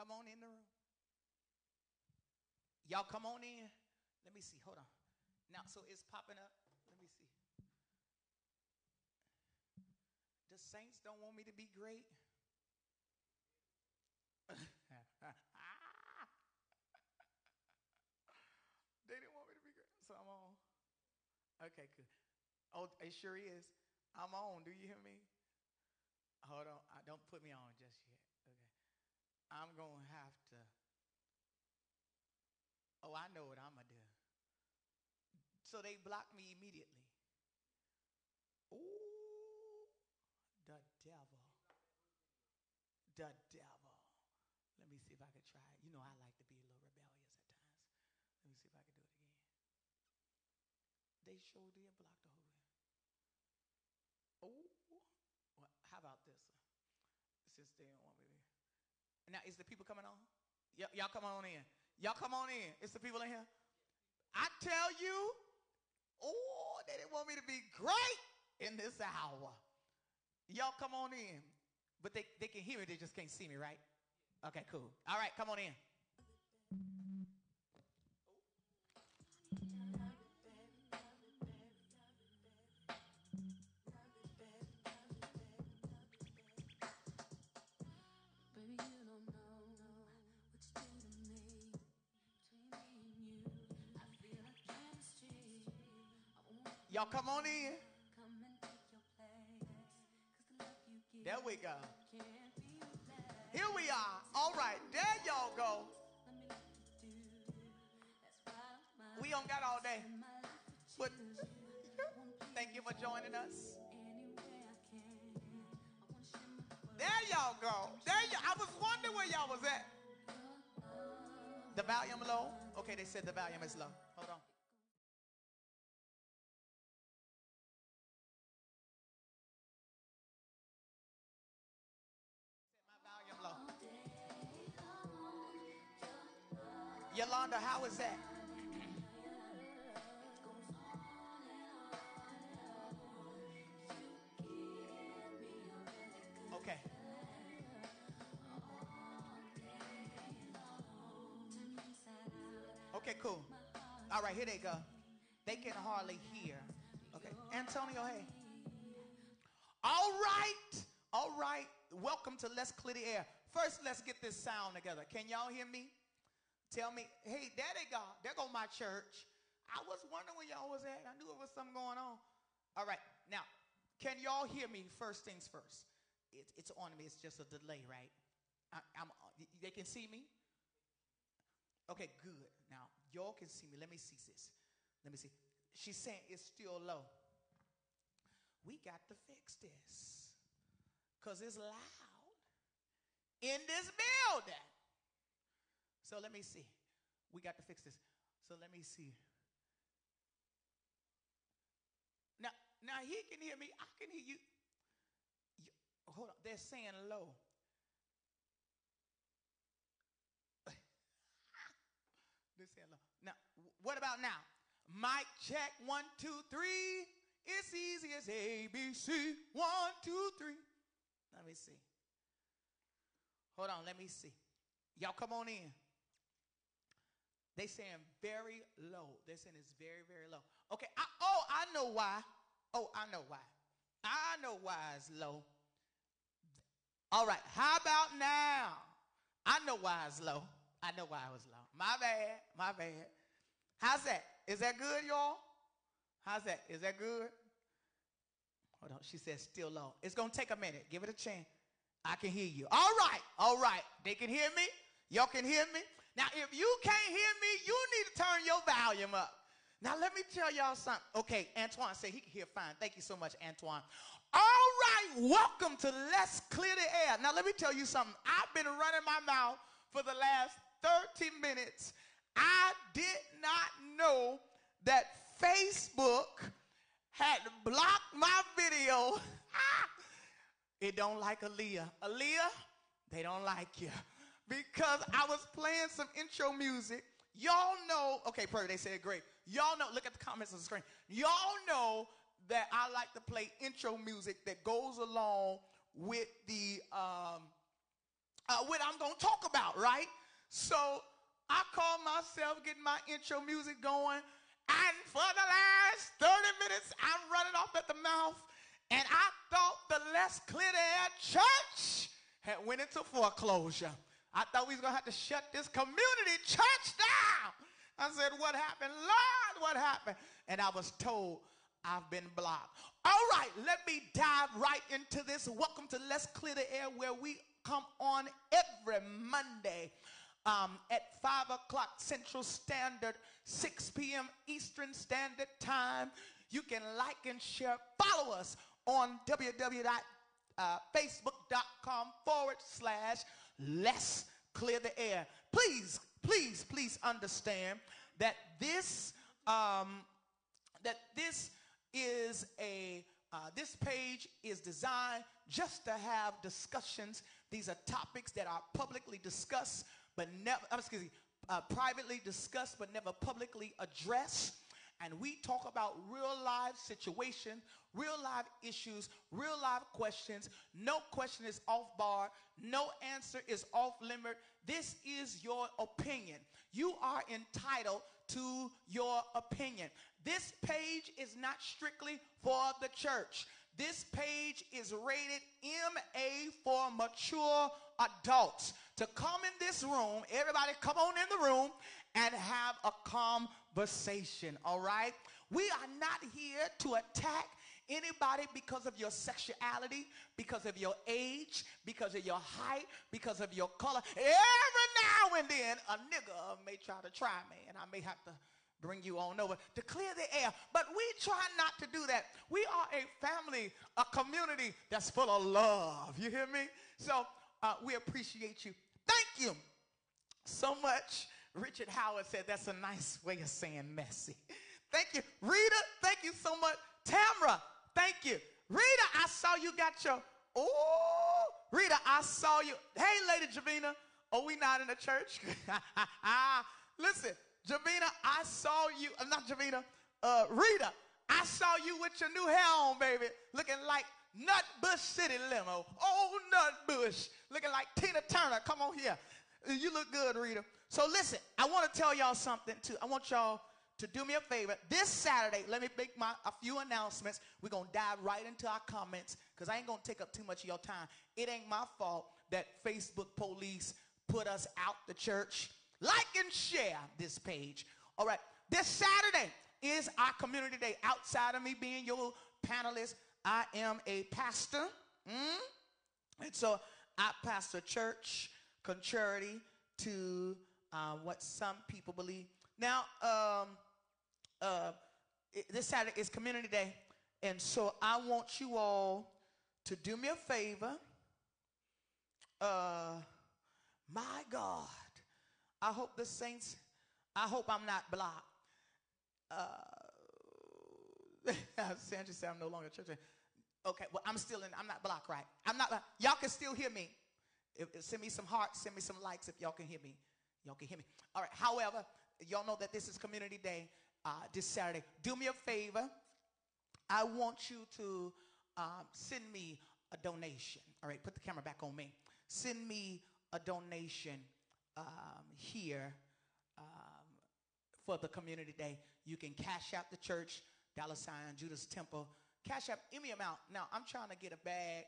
Come on in the room. Y'all come on in. Let me see. Hold on. Now, so it's popping up. Let me see. The saints don't want me to be great. they didn't want me to be great, so I'm on. Okay, good. Oh, it sure is. I'm on. Do you hear me? Hold on. I, don't put me on just yet. I'm going to have to. Oh, I know what I'm going to do. So they blocked me immediately. Ooh, the devil. The devil. Let me see if I can try it. You know, I like to be a little rebellious at times. Let me see if I can do it again. They showed did block the whole thing. Oh, well, how about this? Since they don't. Now, is the people coming on? Y- y'all come on in. Y'all come on in. It's the people in here. I tell you, oh, they didn't want me to be great in this hour. Y'all come on in. But they, they can hear me, they just can't see me, right? Okay, cool. All right, come on in. Y'all come on in. There we go. Here we are. All right, there y'all go. We don't got all day. But thank you for joining us. There y'all go. There you I was wondering where y'all was at. The volume low? Okay, they said the volume is low. Hardly. Okay. Antonio, hey. All right. All right. Welcome to Let's Clear the Air. First, let's get this sound together. Can y'all hear me? Tell me, hey, there they go. There go my church. I was wondering where y'all was at. I knew there was something going on. All right. Now, can y'all hear me first things first? It, it's on me. It's just a delay, right? I, am they can see me? Okay, good. Now, y'all can see me. Let me see this. Let me see. She's saying it's still low. We got to fix this because it's loud in this building. So let me see. We got to fix this. So let me see. Now, now he can hear me. I can hear you. you hold on. They're saying low. They're saying low. Now, what about now? Mic check. One, two, three. It's easy as ABC. One, two, three. Let me see. Hold on. Let me see. Y'all come on in. They saying very low. They're saying it's very, very low. Okay. I, oh, I know why. Oh, I know why. I know why it's low. All right. How about now? I know why it's low. I know why it was low. My bad. My bad. How's that? Is that good, y'all? How's that? Is that good? Hold on. She says still low. It's going to take a minute. Give it a chance. I can hear you. All right. All right. They can hear me. Y'all can hear me. Now, if you can't hear me, you need to turn your volume up. Now, let me tell y'all something. Okay, Antoine said he can hear fine. Thank you so much, Antoine. All right, welcome to Let's Clear the Air. Now, let me tell you something. I've been running my mouth for the last 30 minutes. I did not know that Facebook had blocked my video. it don't like Aaliyah. Aaliyah, they don't like you because I was playing some intro music. Y'all know, okay, Purdy, they said great. Y'all know, look at the comments on the screen. Y'all know that I like to play intro music that goes along with the um, uh, what I'm going to talk about, right? So I call myself getting my intro music going. And for the last 30 minutes, I'm running off at the mouth. And I thought the Les Clear Air Church had went into foreclosure. I thought we was going to have to shut this community church down. I said, what happened? Lord, what happened? And I was told I've been blocked. All right, let me dive right into this. Welcome to Let's Clear the Air, where we come on every Monday um, at 5 o'clock Central Standard, 6 p.m. Eastern Standard Time. You can like and share. Follow us on www.facebook.com forward slash let's clear the air. Please, please, please understand that this um, that this is a uh, this page is designed just to have discussions. These are topics that are publicly discussed, but never, excuse me, uh, privately discussed, but never publicly addressed. And we talk about real life situations, real life issues, real life questions. No question is off bar. No answer is off limit. This is your opinion. You are entitled to your opinion. This page is not strictly for the church. This page is rated MA for mature adults. To come in this room, everybody come on in the room and have a conversation, all right? We are not here to attack anybody because of your sexuality, because of your age, because of your height, because of your color. Every now and then, a nigga may try to try me, and I may have to bring you on over to clear the air. But we try not to do that. We are a family, a community that's full of love. You hear me? So uh, we appreciate you. So much. Richard Howard said that's a nice way of saying messy. Thank you. Rita, thank you so much. Tamra, thank you. Rita, I saw you got your, oh, Rita, I saw you. Hey, Lady Javina. Oh, we not in the church? Listen, Javina, I saw you, uh, not Javina, uh, Rita, I saw you with your new hair on, baby, looking like Nutbush City limo. Oh, Nutbush, looking like Tina Turner. Come on here. You look good, Rita. So listen, I want to tell y'all something too. I want y'all to do me a favor. This Saturday, let me make my a few announcements. We're gonna dive right into our comments because I ain't gonna take up too much of your time. It ain't my fault that Facebook police put us out the church. Like and share this page. All right. This Saturday is our community day. Outside of me being your panelist, I am a pastor. Mm? And so I pastor church contrary to uh, what some people believe. Now, um, uh, this Saturday is community day. And so I want you all to do me a favor. Uh, my God I hope the saints, I hope I'm not blocked. Uh, Sandra said I'm no longer church. Okay, well, I'm still in, I'm not blocked, right? I'm not, y'all can still hear me. If, send me some hearts, send me some likes if y'all can hear me. Y'all can hear me. All right, however, y'all know that this is Community Day uh, this Saturday. Do me a favor. I want you to um, send me a donation. All right, put the camera back on me. Send me a donation um, here um, for the community day. You can cash out the church, dollar sign, Judah's Temple. Cash out any amount. Now, I'm trying to get a bag.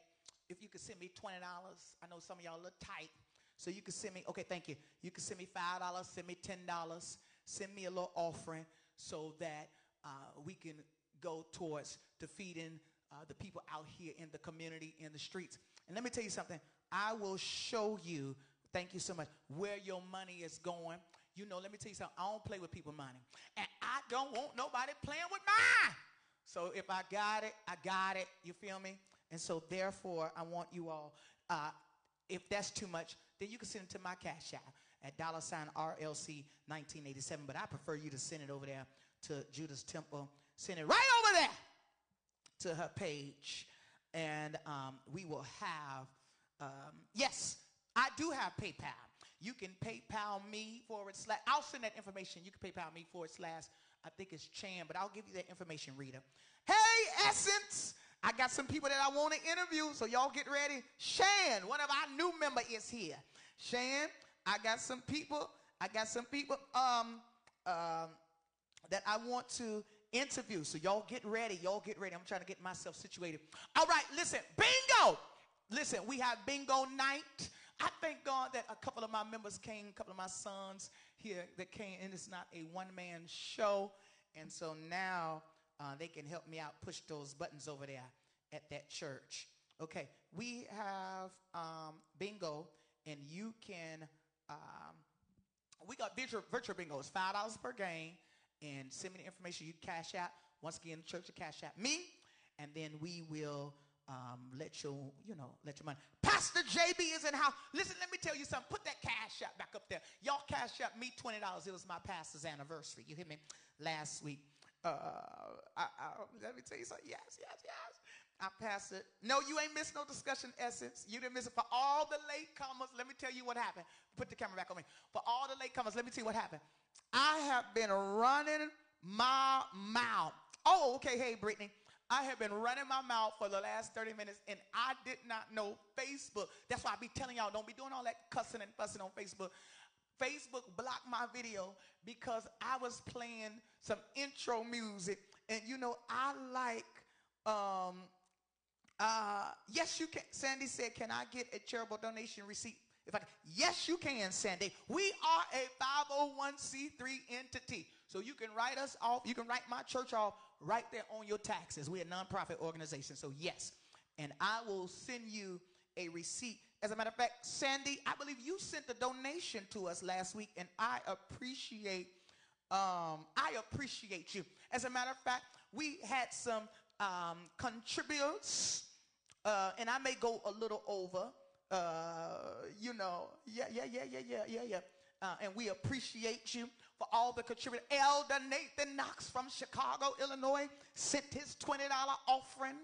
If you could send me $20, I know some of y'all look tight. So you can send me, okay, thank you. You can send me $5, send me $10, send me a little offering so that uh, we can go towards defeating uh, the people out here in the community, in the streets. And let me tell you something. I will show you Thank you so much. Where your money is going. You know, let me tell you something. I don't play with people's money. And I don't want nobody playing with mine. So if I got it, I got it. You feel me? And so therefore, I want you all, uh, if that's too much, then you can send it to my cash app at dollar sign RLC 1987. But I prefer you to send it over there to Judah's Temple. Send it right over there to her page. And um, we will have, um, yes, I do have PayPal. You can PayPal me forward slash. I'll send that information. You can PayPal me forward slash. I think it's Chan, but I'll give you that information, Rita. Hey, Essence. I got some people that I want to interview, so y'all get ready. Shan, one of our new member, is here. Shan, I got some people. I got some people um, um, that I want to interview. So y'all get ready. Y'all get ready. I'm trying to get myself situated. All right, listen, bingo. Listen, we have bingo night. I thank God that a couple of my members came, a couple of my sons here that came, and it's not a one man show. And so now uh, they can help me out push those buttons over there at that church. Okay, we have um, bingo, and you can. Um, we got virtual, virtual bingo. It's five dollars per game, and send me the information. You cash out once again. The church will cash out me, and then we will um, let your you know let your money. Pastor JB is in house. Listen, let me tell you something. Put that cash out back up there. Y'all cash out me twenty dollars. It was my pastor's anniversary. You hear me? Last week. Uh, I, I, let me tell you something. Yes, yes, yes. I passed it. No, you ain't missed no discussion essence. You didn't miss it. For all the late comers, let me tell you what happened. Put the camera back on me. For all the late comers, let me tell you what happened. I have been running my mouth. Oh, okay. Hey, Brittany. I have been running my mouth for the last 30 minutes and I did not know Facebook. That's why I be telling y'all don't be doing all that cussing and fussing on Facebook. Facebook blocked my video because I was playing some intro music. And you know, I like um uh yes you can Sandy said, Can I get a charitable donation receipt? If I yes, you can, Sandy. We are a 501c3 entity. So you can write us off, you can write my church off right there on your taxes. We're a nonprofit organization. So yes. And I will send you a receipt as a matter of fact, Sandy, I believe you sent a donation to us last week, and I appreciate um, I appreciate you. As a matter of fact, we had some um, contributors, uh, and I may go a little over. Uh, you know, yeah, yeah, yeah, yeah, yeah, yeah, yeah. Uh, and we appreciate you for all the contributors. Elder Nathan Knox from Chicago, Illinois, sent his $20 offering.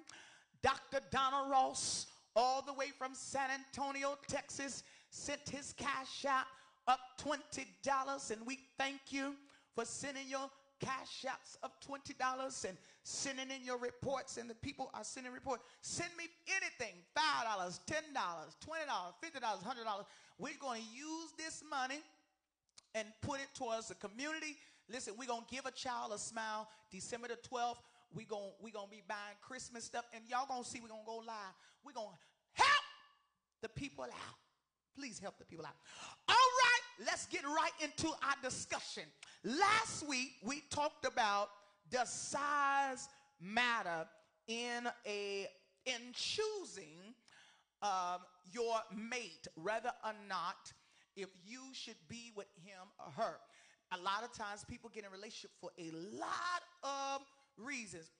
Dr. Donna Ross all the way from San Antonio, Texas, sent his cash out up $20. And we thank you for sending your cash outs of $20 and sending in your reports. And the people are sending reports. Send me anything $5, $10, $20, $50, $100. We're going to use this money and put it towards the community. Listen, we're going to give a child a smile December the 12th. We're going we gonna be buying Christmas stuff, and y'all going to see we're going to go live. We're going to help the people out. Please help the people out. All right, let's get right into our discussion. Last week, we talked about does size matter in a in choosing um, your mate, whether or not if you should be with him or her. A lot of times, people get in relationship for a lot of reasons,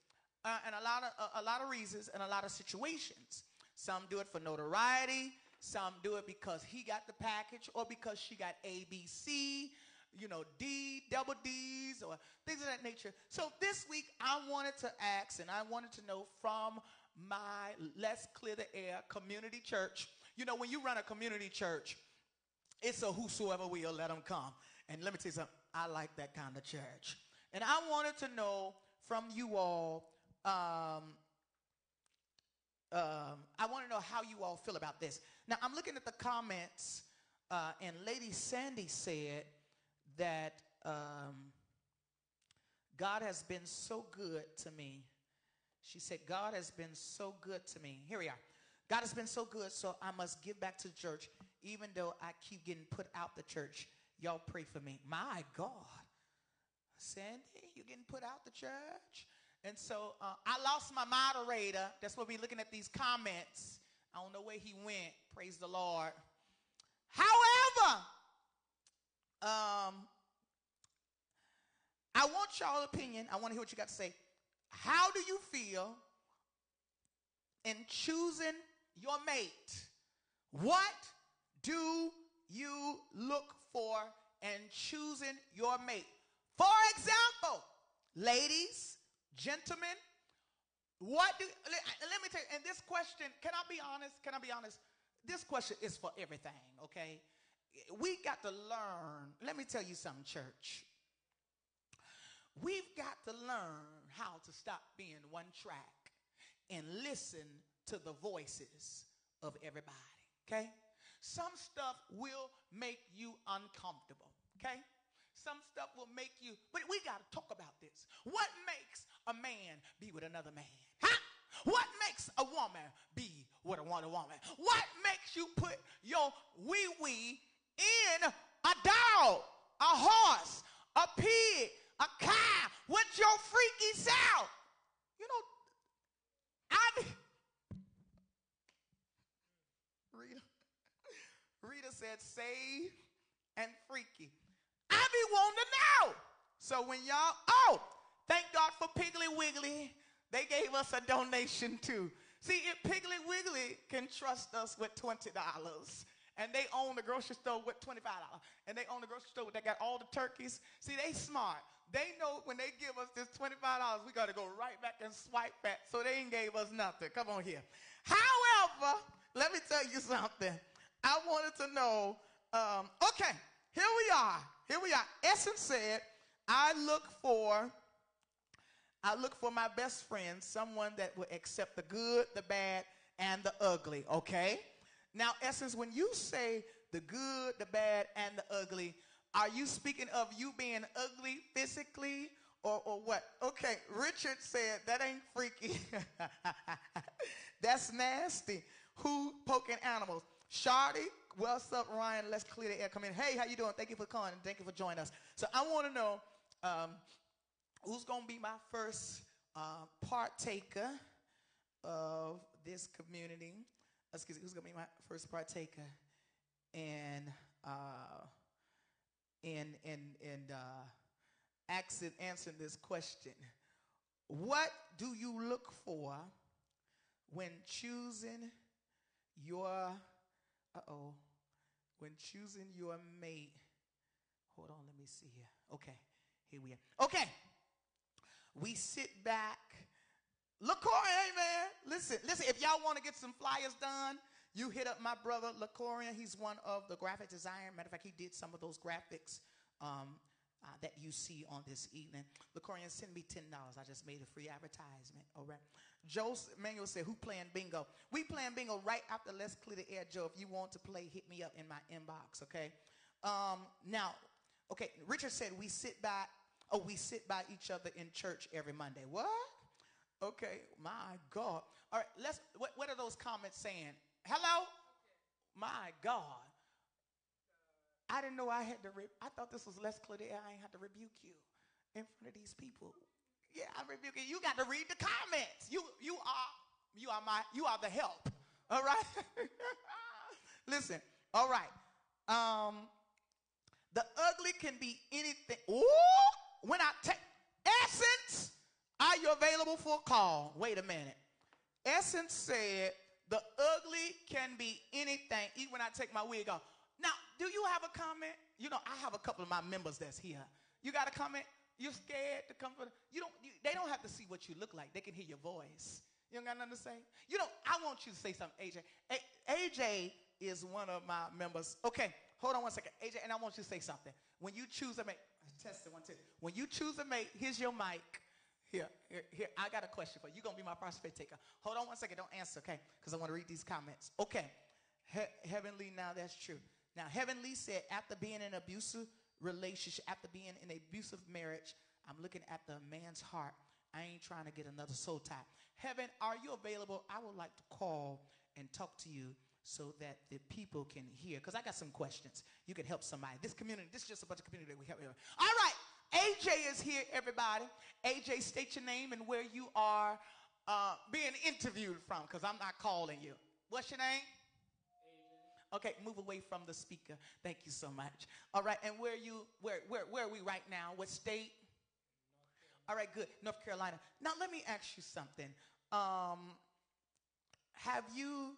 uh, and a lot of uh, a lot of reasons, and a lot of situations. Some do it for notoriety. Some do it because he got the package or because she got ABC, you know, D, double D's, or things of that nature. So this week I wanted to ask and I wanted to know from my Let's Clear the Air community church. You know, when you run a community church, it's a whosoever will let them come. And let me tell you something, I like that kind of church. And I wanted to know from you all um, um, I want to know how you all feel about this. Now, I'm looking at the comments, uh, and Lady Sandy said that um, God has been so good to me. She said, God has been so good to me. Here we are. God has been so good, so I must give back to church, even though I keep getting put out the church. Y'all pray for me. My God. Sandy, you're getting put out the church? And so uh, I lost my moderator. That's what we're looking at these comments. I don't know where he went. Praise the Lord. However, um, I want y'all opinion. I want to hear what you got to say. How do you feel in choosing your mate? What do you look for in choosing your mate? For example, ladies, Gentlemen, what do, let, me tell you, and this question, can I be honest? Can I be honest? This question is for everything, okay? We got to learn. Let me tell you something, church. We've got to learn how to stop being one track and listen to the voices of everybody, okay? Some stuff will make you uncomfortable, okay? Some stuff will make you, but we got to talk about this. What makes a man be with another man? Huh? What makes a woman be with another woman? What makes you put your wee wee in a dog, a horse, a pig, a cow with your freaky self? You know, I. Rita, Rita said, "Save and freaky." I be wanting to know. So when y'all, oh, thank God for Piggly Wiggly. They gave us a donation too. See, if Piggly Wiggly can trust us with $20 and they own the grocery store with $25 and they own the grocery store that got all the turkeys, see, they smart. They know when they give us this $25, we got to go right back and swipe back. So they ain't gave us nothing. Come on here. However, let me tell you something. I wanted to know, um, okay, here we are. Here we are. Essence said, I look for I look for my best friend, someone that will accept the good, the bad, and the ugly, okay? Now, Essence, when you say the good, the bad, and the ugly, are you speaking of you being ugly physically or, or what? Okay, Richard said that ain't freaky. That's nasty. Who poking animals? Shardy, what's up, Ryan? Let's clear the air. Come in. Hey, how you doing? Thank you for calling. Thank you for joining us. So I want to know um, who's going to be my first uh, partaker of this community. Excuse me, who's going to be my first partaker in uh, in in in uh, answering this question? What do you look for when choosing your uh oh. When choosing your mate, hold on, let me see here. Okay, here we are. Okay, we sit back. LaCorian, man, listen, listen. If y'all want to get some flyers done, you hit up my brother LaCorian. He's one of the graphic designers. Matter of fact, he did some of those graphics um, uh, that you see on this evening. the LaCorian, send me $10. I just made a free advertisement. All right. Joe Manuel said, who playing bingo? We playing bingo right after Let's Clear the Air, Joe. If you want to play, hit me up in my inbox, okay? Um, now, okay, Richard said we sit by, oh, we sit by each other in church every Monday. What? Okay, my God. All right, let's, what, what are those comments saying? Hello? My God. I didn't know I had to, re- I thought this was Let's Clear the Air. I ain't had to rebuke you in front of these people. Yeah, I'm rebuking you. got to read the comments. You you are you are my you are the help. All right. Listen. All right. Um, the ugly can be anything. Ooh, when I take essence, are you available for a call? Wait a minute. Essence said the ugly can be anything, even when I take my wig off. Do you have a comment? You know, I have a couple of my members that's here. You got a comment? You're scared to come for you don't you, they don't have to see what you look like. They can hear your voice. You don't got nothing to say? You know, I want you to say something, AJ. A- AJ is one of my members. Okay, hold on one second. AJ, and I want you to say something. When you choose a mate, test it one, two. When you choose a mate, here's your mic. Here, here, here. I got a question for you. You're going to be my prospect taker. Hold on one second. Don't answer, okay? Because I want to read these comments. Okay. He- Heavenly, now that's true. Now, Heavenly said, after being in an abusive relationship, after being in an abusive marriage, I'm looking at the man's heart. I ain't trying to get another soul tie. Heaven, are you available? I would like to call and talk to you so that the people can hear. Because I got some questions. You can help somebody. This community, this is just a bunch of community that we help. All right. AJ is here, everybody. AJ, state your name and where you are uh, being interviewed from, because I'm not calling you. What's your name? Okay, move away from the speaker. Thank you so much. All right, and where you where where where are we right now? What state? All right, good. North Carolina. Now let me ask you something. Um, have you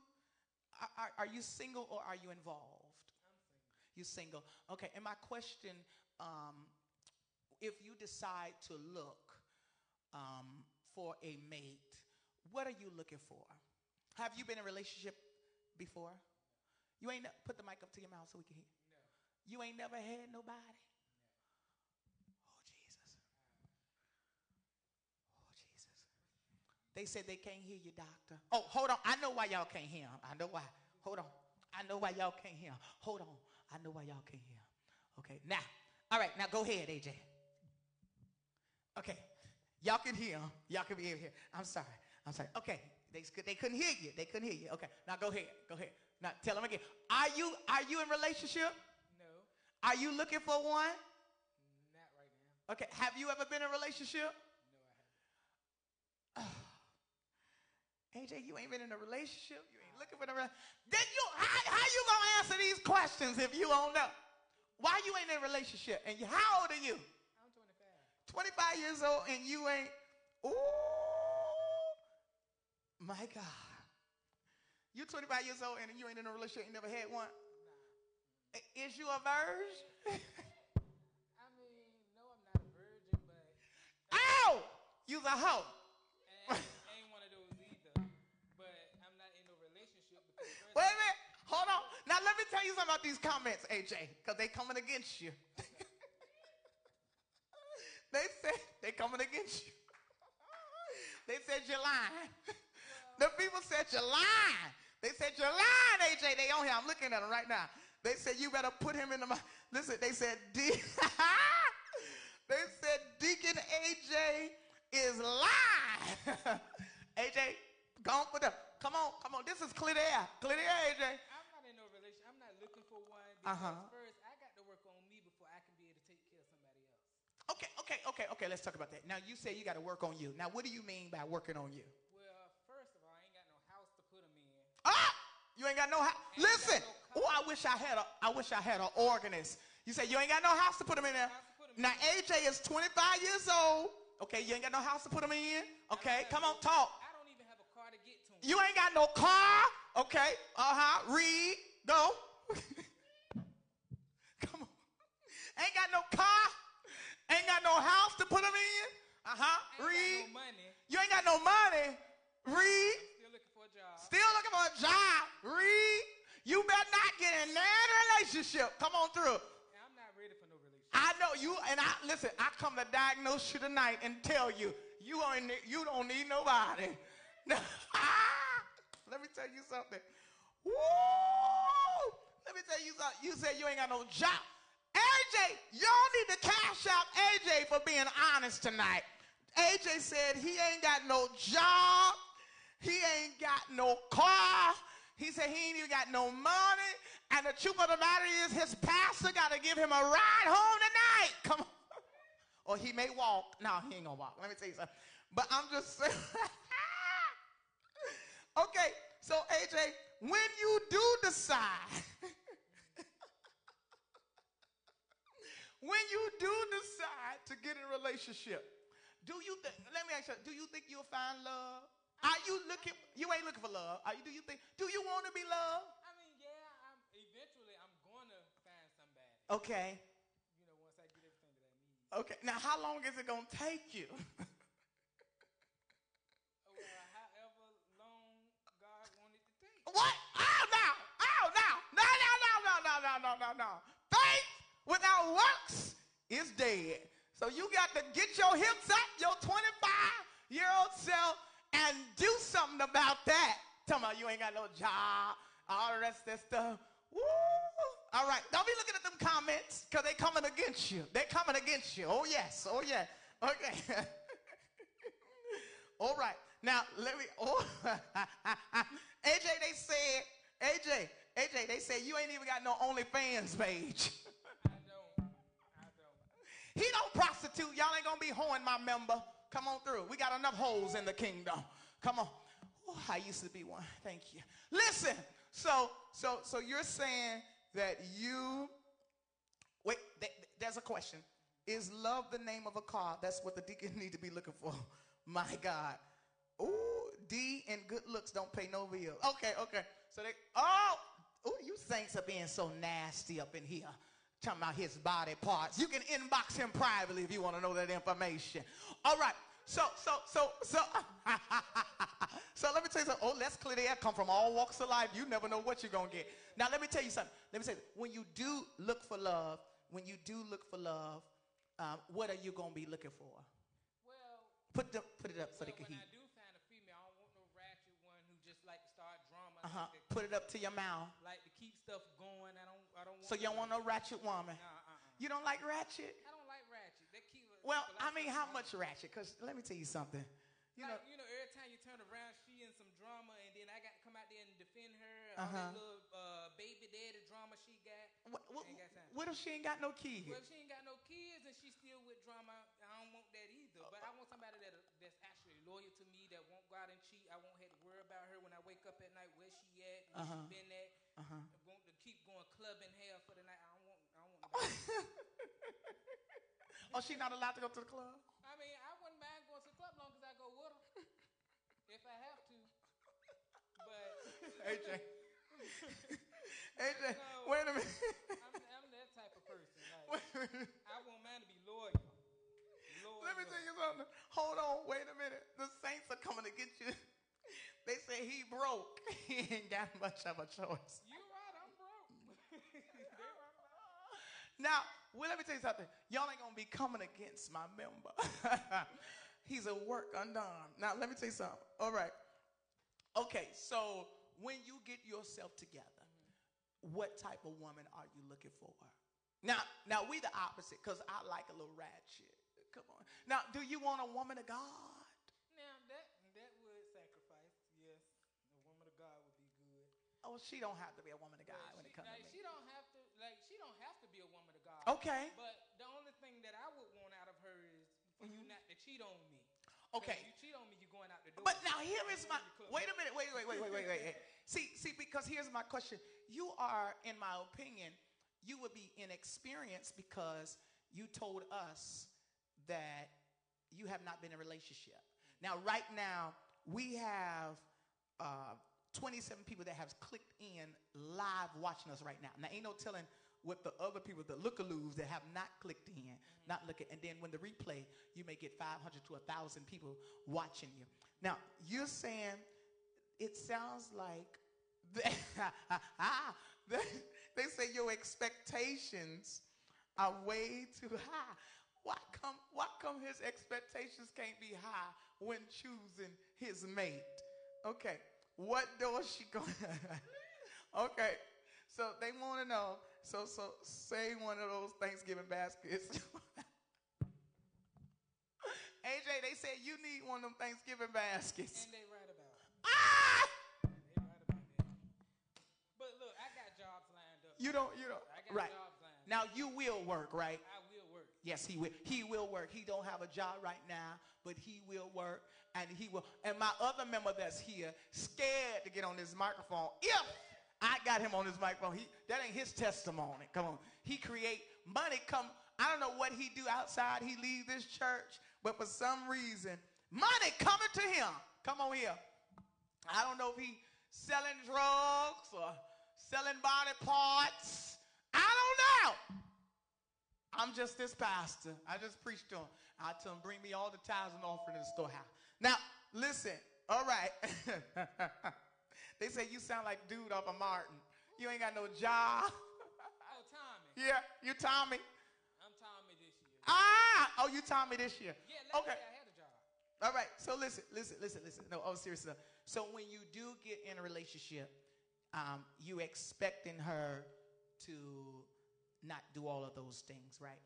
are, are you single or are you involved? You single. Okay, and my question, um, if you decide to look um, for a mate, what are you looking for? Have you been in a relationship before? You ain't ne- put the mic up to your mouth so we can hear. You ain't never had nobody. Oh Jesus. Oh Jesus. They said they can't hear you, doctor. Oh, hold on. I know why y'all can't hear him. I know why. Hold on. I know why y'all can't hear. Hold on. I know why y'all can't hear. Okay, now, all right, now go ahead, AJ. Okay, y'all can hear him. Y'all can be hear. I'm sorry. I'm sorry. Okay, they, they couldn't hear you. They couldn't hear you. Okay, now go ahead. Go ahead. Now tell them again. Are you are you in relationship? No, Are you looking for one? not right now. Okay, have you ever been in a relationship? No, I haven't. AJ, you ain't been in a relationship. You ain't looking for the. Re- then you how, how you gonna answer these questions if you don't know? Why you ain't in a relationship? And you, how old are you? I'm 25. 25 years old and you ain't. Ooh, my God. You 25 years old and you ain't in a relationship. You never had one. I- Is you a virgin? I mean, no, I'm not a virgin, but Ow! You's a hoe. I ain't, one of those either. But I'm not in a relationship because Wait a minute. Hold on. Now let me tell you something about these comments, AJ, because they coming against you. they said they coming against you. they said you're lying. the people said you're lying. They said you're lying, AJ. They on here. I'm looking at them right now. They said you better put him in the. Listen, they said D. they said Deacon AJ is lying. AJ, go on for them. Come on, come on. This is clear the air. Clear the air, AJ. I'm not in no relationship. I'm not looking for one Uh-huh. first I got to work on me before I can be able to take care of somebody else. Okay, okay, okay, okay. Let's talk about that. Now you say you got to work on you. Now what do you mean by working on you? Well, first of all, I ain't got no house to put them in. Ah, you ain't got no house. Listen. no Oh, I wish I had a. I wish I had an organist. You say you ain't got no house to put them in there. House to put 'em Now AJ is 25 years old. Okay, you ain't got no house to put them in. Okay, come on, talk. I don't even have a car to get to 'em. You ain't got no car. Okay, uh huh. Read. Go. Come on. Ain't got no car. Ain't got no house to put them in. Uh huh. I ain't Read. no. You ain't got no money. Read. Still looking for a job. Still looking for a job. Read. You better not get in that relationship. Come on through. I'm not ready for no relationship. I know you, and I listen. I come to diagnose you tonight and tell you you ain't you don't need nobody. Let me tell you something. Woo! Let me tell you something. You said you ain't got no job. AJ, y'all need to cash out AJ for being honest tonight. AJ said he ain't got no job. He ain't got no car. He said he ain't even got no money. And the truth of the matter is his pastor got to give him a ride home tonight. Come on. Or he may walk. No, he ain't gonna walk. Let me tell you something. But I'm just saying. okay, so AJ, when you do decide, when you do decide to get in a relationship, do you think? Let me ask you. Do you think you'll find love? Are you looking? You ain't looking for love. Are you? Do you think? Do you want to be loved? I mean, yeah, I'm eventually I'm gonna find somebody. Okay. You know, once I get everything that I need. Okay. Now, how long is it gonna take you? Oh, well, however long God wanted to take. What? Oh, now. Oh. No, no, no, no, no, no, no, no, no. Faith without works is dead. So you got to get your hips up, your 25 year old self, and do something about that. Tell me you ain't got no job, all the rest of that stuff. Woo! All right. Don't be looking at them comments because they coming against you. They coming against you. Oh, yes. Oh, yeah. Okay. All right. Now let me. Oh, AJ, they said. AJ, AJ, they said you ain't even got no OnlyFans page. He don't prostitute. Y'all ain't gonna be hoeing my member. Come on through. We got enough holes in the kingdom. Come on. Oh, I used to be one. Thank you. Listen. So, so, so you're saying that you. Wait. th- th- there's a question. Is love the name of a car? That's what the deacon need to be looking for. My God. Ooh, D and good looks don't pay no bill. Okay, okay. So they, oh, ooh, you saints are being so nasty up in here. Talking about his body parts. You can inbox him privately if you want to know that information. All right. So, so, so, so, so let me tell you something. Oh, let's clear the air. Come from all walks of life. You never know what you're going to get. Now, let me tell you something. Let me say, when you do look for love, when you do look for love, um, what are you going to be looking for? Well, Put, the, put it up so well they can when hear. I do find a female, I don't want no ratchet one who just like to start drama. Uh-huh. That Put it up to your mouth. Like to keep stuff going. I don't. I don't. Want So you don't want no ratchet woman. Nah, uh, uh. You don't like ratchet? I don't like ratchet. They keep. Well, keep a lot I mean, how much ratchet? Because let me tell you something. You know, you know, every time you turn around, she in some drama, and then I got to come out there and defend her. Uh-huh. that little uh, baby daddy drama she got. what, what, got what if she ain't got no kids? Well, if she ain't got no kids and she still with drama, I don't want that either. But I want somebody that that's actually loyal to me, that won't go out and cheat. I won't have to worry about her when I wake up at night, where she at, where Uh-huh. she been at. Uh-huh. I want to keep going clubbing hell for the night. I don't want. I don't want. Nobody. Oh, she's not allowed to go to the club? I mean, I wouldn't mind going to the club long as I go with her, if I have to. But AJ. AJ, No. wait a minute. I'm, I'm that type of person. Like, Wait a minute. I want mine to be loyal. Loyal. Let me tell you something. Hold on, wait a minute. The Saints are coming to get you. They say he broke. He ain't got much of a choice. You right, I'm broke. They right about it. Now, well, let me tell you something. Y'all ain't gonna be coming against my member. He's a work undone. Now, let me tell you something. All right. Okay, so when you get yourself together, what type of woman are you looking for? Now, now we the opposite, because I like a little ratchet. Come on. Now, do you want a woman of God? Now that that would sacrifice. Yes, a woman of God would be good. Oh, she don't have to be a woman of God when it comes like, to she don't have to like she don't have to be a woman of God. Okay. But the only thing that I would want out of her is for you not to cheat on me. Mm-hmm. Okay. If you cheat on me, you're going out the door. But now here is my wait a minute, wait, wait, wait, wait, wait, wait. wait. See, see, because here's my question. You are, in my opinion, you would be inexperienced because you told us that you have not been in a relationship. Now, right now, we have uh, 27 people that have clicked in live watching us right now. Now, ain't no telling what the other people, the lookaloos that have not clicked in, not mm-hmm. looking. And then when the replay, you may get 500 to 1,000 people watching you. Now, you're saying it sounds like they, they say your expectations are way too high. Why come, why come his expectations can't be high when choosing his mate? Okay, what door she going? okay, so they want to know. So, so say one of those Thanksgiving baskets. AJ, they said you need one of them Thanksgiving baskets. And they right about it. Ah! They right about that. But look, I got jobs lined up. You don't, you don't. I got Right. jobs lined up. Now you will work, right? I will work. Yes, he will. He will work. He don't have a job right now, but he will work, and he will. And my other member that's here, scared to get on this microphone. If I got him on this microphone, he that ain't his testimony. Come on, he create money. Come, I don't know what he do outside. He leave this church, but for some reason, money coming to him. Come on here. I don't know if he selling drugs or selling body parts. I don't know. I'm just this pastor. I just preached to him. I told him, bring me all the tithes and offering in the storehouse. Now, listen. All right. they say you sound like dude off of Martin. You ain't got no job. Oh, Tommy. yeah, you Tommy. I'm Tommy this year. Ah, oh, you Tommy this year. Yeah, Okay. I had a job. All right. So listen, listen, listen, listen. No, oh, seriously. So when you do get in a relationship, um, you expecting her to not do all of those things, right?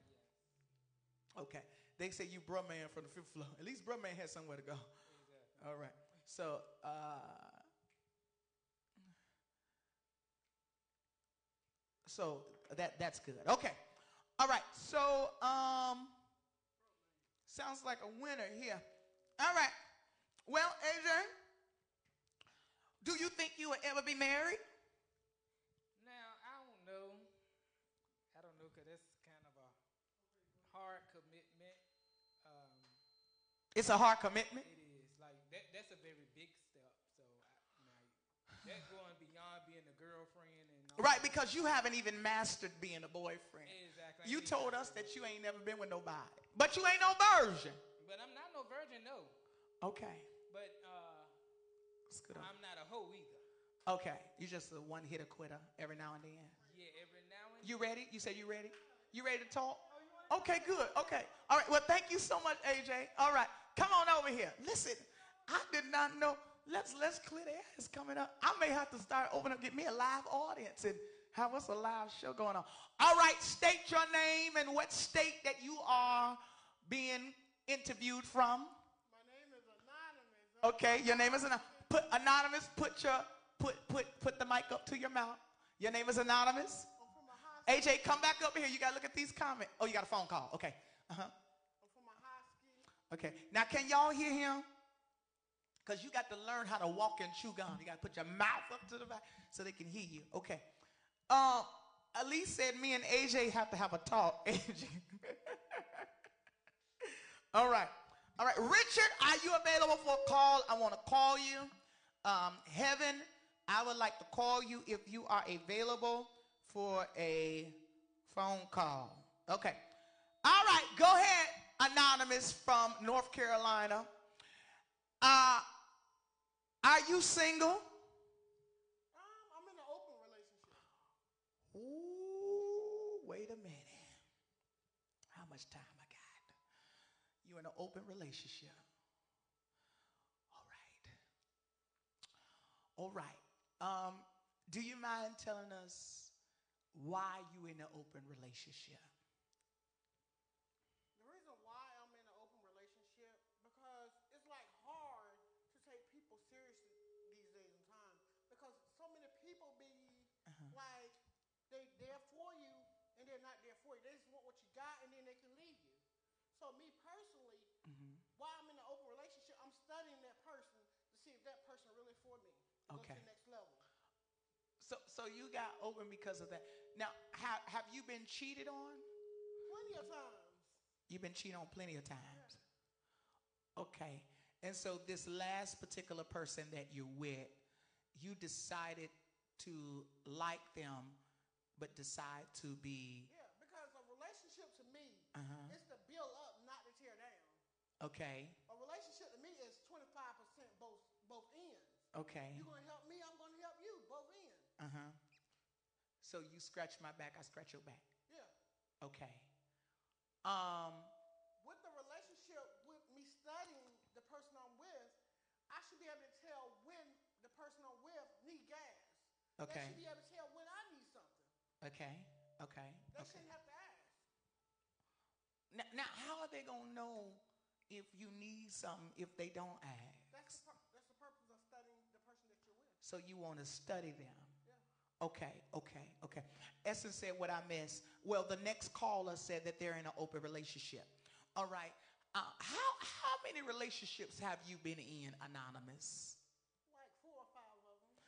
Okay. They say you bruh man from the fifth floor. At least bruh man has somewhere to go. Exactly. All right. So uh, so that that's good. Okay. All right. So um sounds like a winner here. All right. Well, AJ, do you think you will ever be married? Now, I don't know. I don't know because that's kind of a hard commitment. Um, It's a hard commitment. it is. Like, that, that's a very big step. So, I, now, that going beyond being a girlfriend and all Right, because you haven't even mastered being a boyfriend. Exactly. You told us that you ain't never been with nobody. But you ain't no virgin. But I'm not no virgin, no. Okay. But uh, good. I'm not a hoe either. Okay. You just a one hitter quitter every now and then. Yeah, every now and You ready? You said you ready? You ready to talk? Okay, good. Okay. All right. Well, thank you so much, AJ. All right. Come on over here. Listen, I did not know let's let's clear the air. It's coming up. I may have to start opening up, get me a live audience and have us a live show going on. All right, state your name and what state that you are being interviewed from. My name is Anonymous. Okay, your name is anonymous. Put anonymous. Put your put put put the mic up to your mouth. Your name is anonymous. From a high. AJ, come back up here. You got to look at these comments. Oh, you got a phone call. Okay. Uh huh. I'm from a high school. Okay. Now, can y'all hear him? Because you got to learn how to walk and chew gum. You got to put your mouth up to the back so they can hear you. Okay. Um, Elise said me and AJ have to have a talk. AJ. All right. All right. Richard, are you available for a call? I want to call you. Um, Heaven, I would like to call you if you are available for a phone call. Okay. All right. Go ahead, Anonymous from North Carolina. Are you single? Um, I'm in an open relationship. Ooh, wait a minute. How much time I got? You in an open relationship. All right. All right. Um, do you mind telling us why you in an open relationship? The reason why I'm in an open relationship because it's like hard to take people seriously these days and times because so many people be Uh-huh. like they there for you and they're not there for you. They just want what you got and then they can leave you. So me personally, Mm-hmm. while I'm in an open relationship, I'm studying that person to see if that person really for me. Okay. to the next level. So, so you got open because of that. Now, have have you been cheated on? Plenty of times. You've been cheated on plenty of times. Okay. And so this last particular person that you're with, you decided to like them, but decide to be Yeah, because a relationship to me Uh-huh. is to build up, not to tear down. Okay, A relationship to me is 25% both both ends. okay, You're gonna help me, I'm gonna help you, both ends. uh huh. So you scratch my back, I scratch your back. Yeah. Okay. Um. With the relationship, with me studying the person I'm with, I should be able to tell when the person I'm with need gas. Okay. They should be able to tell when I need something. Okay. Okay. They Okay. shouldn't have to ask. Now, now, how are they gonna know if you need something if they don't ask? That's the, that's the purpose of studying the person that you're with. So you want to study them. Yeah. Okay, okay, okay. Essence said what I missed. Well, the next caller said that they're in an open relationship. All right. Uh, how how many relationships have you been in, anonymous? Like four or five of them.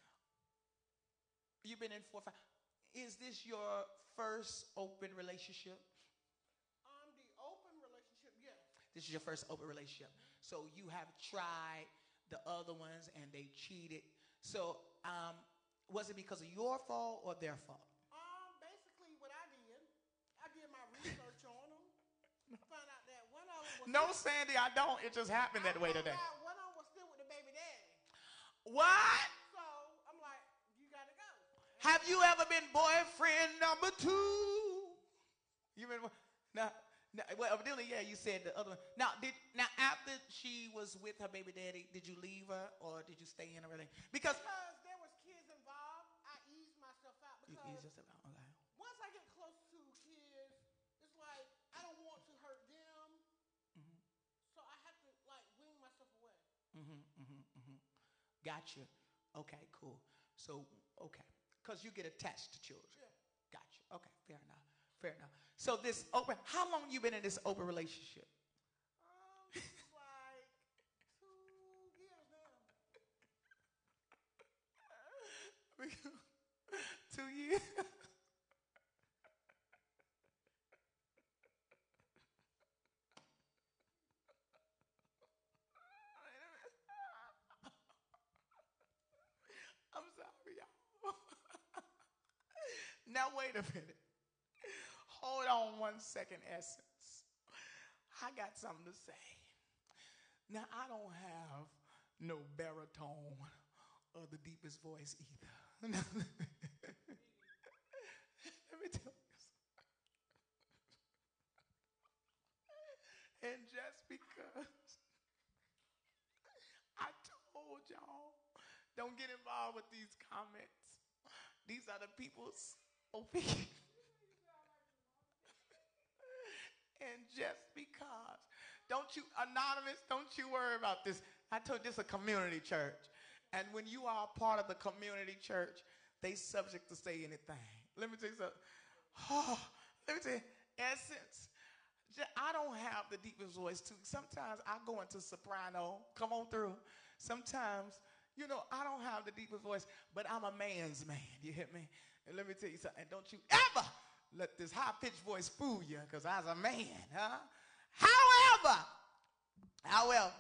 You've been in four, or five. Is this your first open relationship? Um, the open relationship, yes. This is your first open relationship. So you have tried the other ones and they cheated. So um, was it because of your fault or their fault? Um, basically what I did, I did my research on them. Found out that one of them was No, Sandy, I don't. It just happened that I way today. out one of them was still with the baby daddy. What? So I'm like, you gotta go. Have you ever been boyfriend number two? You been now? Now well, evidently, yeah. You said the other one. Now, did now after she was with her baby daddy, did you leave her or did you stay in or anything? Because Because there was kids involved, I eased myself out you, because you just okay. once I get close to kids, it's like I don't want to hurt them. Mm-hmm. So I have to like wean myself away. Mm-hmm, mm-hmm, mm-hmm. Gotcha. Okay, cool. So okay, because you get attached to children. Yeah. Gotcha. Okay, fair enough. Fair enough. So this open. How long you been in this open relationship? Um, like two years now. Two years. I'm sorry, y'all. now wait a minute. Hold on one second, Essence. I got something to say. Now I don't have no baritone or the deepest voice either. Let me tell you something. And just because I told y'all Don't get involved with these comments. These are the people's opinion. and just because, don't you, anonymous, don't you worry about this. I told you this is a community church. And when you are a part of the community church, they subject to say anything. Let me tell you something. Oh, let me tell you, essence. I don't have the deepest voice too. Sometimes I go into soprano. Come on through. Sometimes, you know, I don't have the deepest voice, but I'm a man's man. You hit me? And let me tell you something. Don't you ever let this high pitched voice fool you, because I was a man, huh? However, however,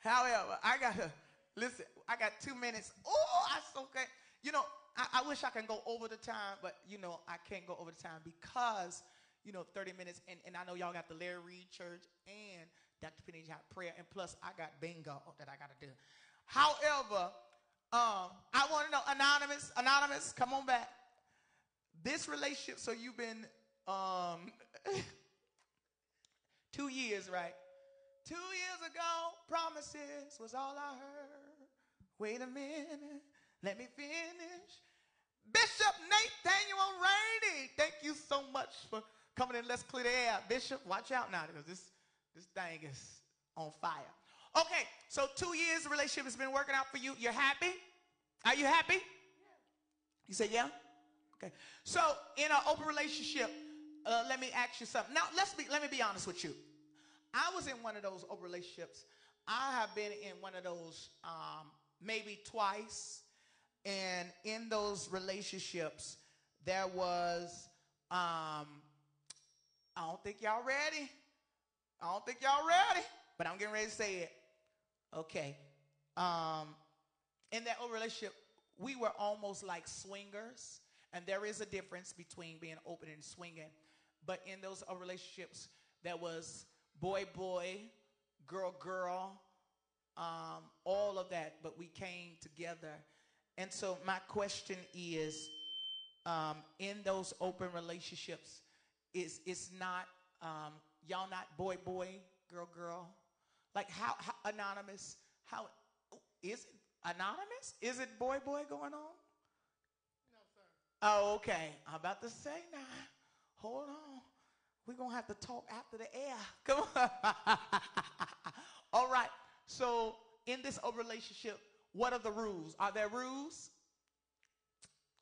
however, I gotta listen. I got two minutes. Oh, I so okay. You know, I, I wish I can go over the time, but you know, I can't go over the time because you know, 30 minutes, and, and I know y'all got the Larry Reed Church and Dr. Penny got prayer, and plus I got bingo that I got to do. However, um, I want to know, anonymous, anonymous, come on back. This relationship, so you've been um, two years, right? Two years ago, promises was all I heard. Wait a minute, let me finish. Bishop Nathaniel Rainey, thank you so much for coming in. Let's clear the air. Bishop, watch out now because this, this thing is on fire. Okay, so two years relationship has been working out for you. You're happy? Are you happy? You say yeah? Okay. So in an open relationship, uh, let me ask you something. Now let's be let me be honest with you. I was in one of those open relationships. I have been in one of those um, maybe twice, and in those relationships, there was um, I don't think y'all ready. I don't think y'all ready, but I'm getting ready to say it. Okay. Um, in that old relationship, we were almost like swingers, and there is a difference between being open and swinging. But in those relationships, that was boy, boy, girl, girl, um, all of that. But we came together, and so my question is, um, in those open relationships, it's it's not um, y'all not boy boy girl girl like how, how anonymous how is it anonymous is it boy boy going on. Oh okay i'm about to say now hold on we're gonna have to talk after the air come on all right so in this open relationship what are the rules are there rules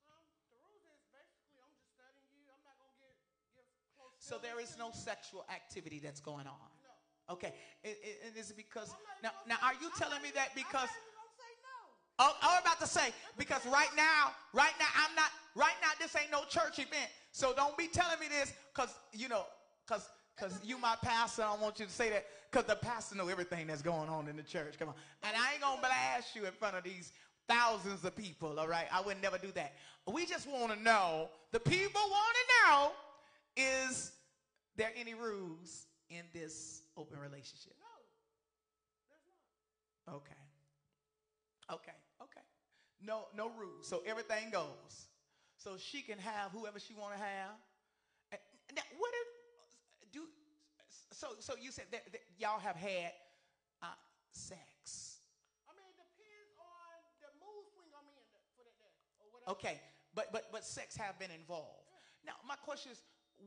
Um, the rules is basically I'm just studying you. I'm not gonna get give close. so there is to no sexual activity that's going on No. Okay, and, and is it because now? Now, are you telling me that because? I'm not even gonna say no. Oh, I'm about to say because right now, right now, I'm not. Right now, this ain't no church event, so don't be telling me this because you know, because because you my pastor. I don't want you to say that because the pastor know everything that's going on in the church. Come on, and I ain't gonna blast you in front of these thousands of people. All right, I would never do that. We just want to know. The people want to know is there any rules in this open relationship? No. There's not. Okay. Okay. No, no rules. So everything goes. So she can have whoever she want to have. And- Now, what if, do? So, so you said that, that y'all have had uh, sex. I mean, it depends on the mood swing I'm in for that day or whatever. Okay, but but but sex have been involved. Now, my question is,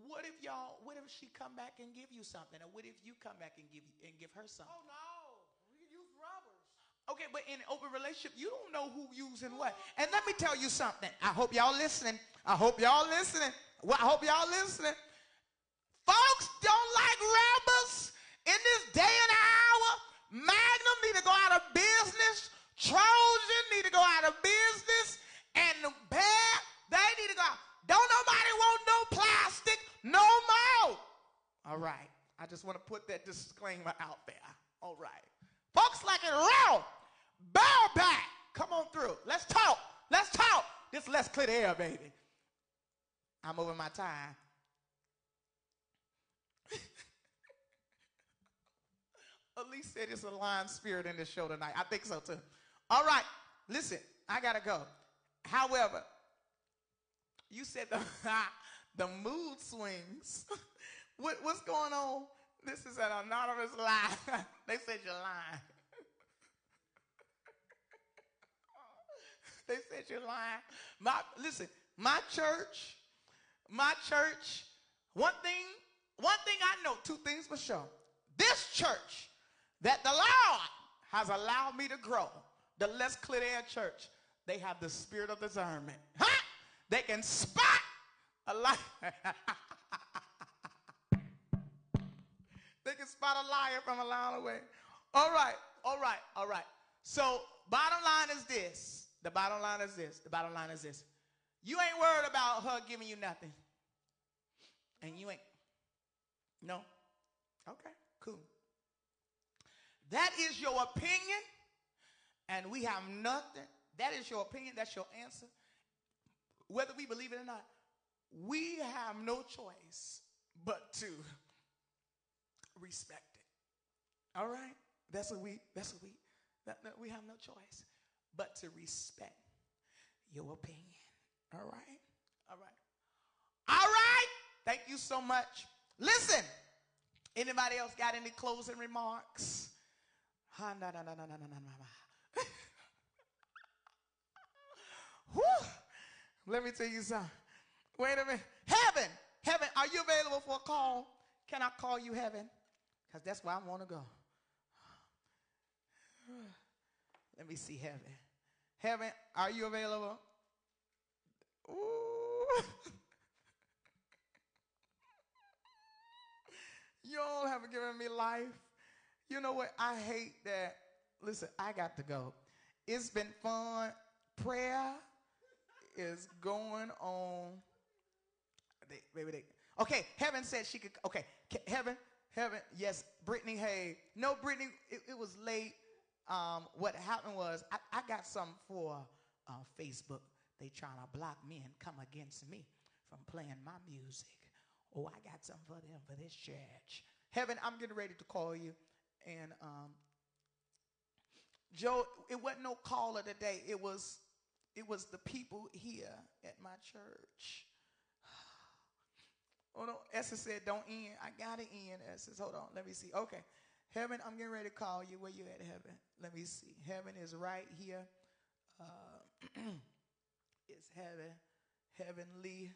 what if y'all? What if she come back and give you something, or what if you come back and give and give her something? Oh no, we can use rubbers. Okay, but in an open relationship, you don't know who using what. And let me tell you something. I hope y'all listening. I hope y'all listening. Well, I hope y'all listening. Folks don't like rubbers in this day and hour. Magnum need to go out of business. Trojan need to go out of business. And the Bear, they need to go out. Don't nobody want no plastic no more. All right. I just want to put that disclaimer out there. All right. Folks like it raw. Bow back. Come on through. Let's talk. Let's talk. Just let's clear the air, baby. I'm over my time. Elise said it's a lion spirit in this show tonight. I think so too. All right. Listen, I gotta go. However, you said the the mood swings. what, what's going on? This is an anonymous lie. they said you're lying. they said you're lying. My listen, my church, my church. One thing, one thing I know, two things for sure. This church that the Lord has allowed me to grow, the Les Clear Air Church, they have the spirit of discernment. Huh? They can spot a liar. they can spot a liar from a mile away. All right, all right, all right. So, bottom line is this. The bottom line is this. The bottom line is this. You ain't worried about her giving you nothing. And you ain't. No? Okay, cool. That is your opinion, and we have nothing. That is your opinion. That's your answer. Whether we believe it or not, we have no choice but to respect it. All right? That's what we, that's what we, that, that we have no choice but to respect your opinion. All right? All right. All right. Thank you so much. Listen, anybody else got any closing remarks? Let me tell you something. Wait a minute. Heaven, heaven, are you available for a call? Can I call you heaven? Because that's where I want to go. Let me see heaven. Heaven, are you available? Ooh. you all have given me life. You know what? I hate that. Listen, I got to go. It's been fun. Prayer is going on. They, they. Okay, Heaven said she could. Okay, Heaven, Heaven. Yes, Brittany Hay. No, Brittany. It, it was late. Um, what happened was I, I got something for uh, Facebook. They trying to block me and come against me from playing my music. Oh, I got something for them for this church. Heaven, I'm getting ready to call you. And um, Joe, it wasn't no caller today. It was it was the people here at my church. Oh no, Esther said, don't end. I gotta end, Esther, hold on. Let me see. Okay. Heaven, I'm getting ready to call you. Where you at, heaven? Let me see. Heaven is right here. Uh, it's heaven. Heavenly.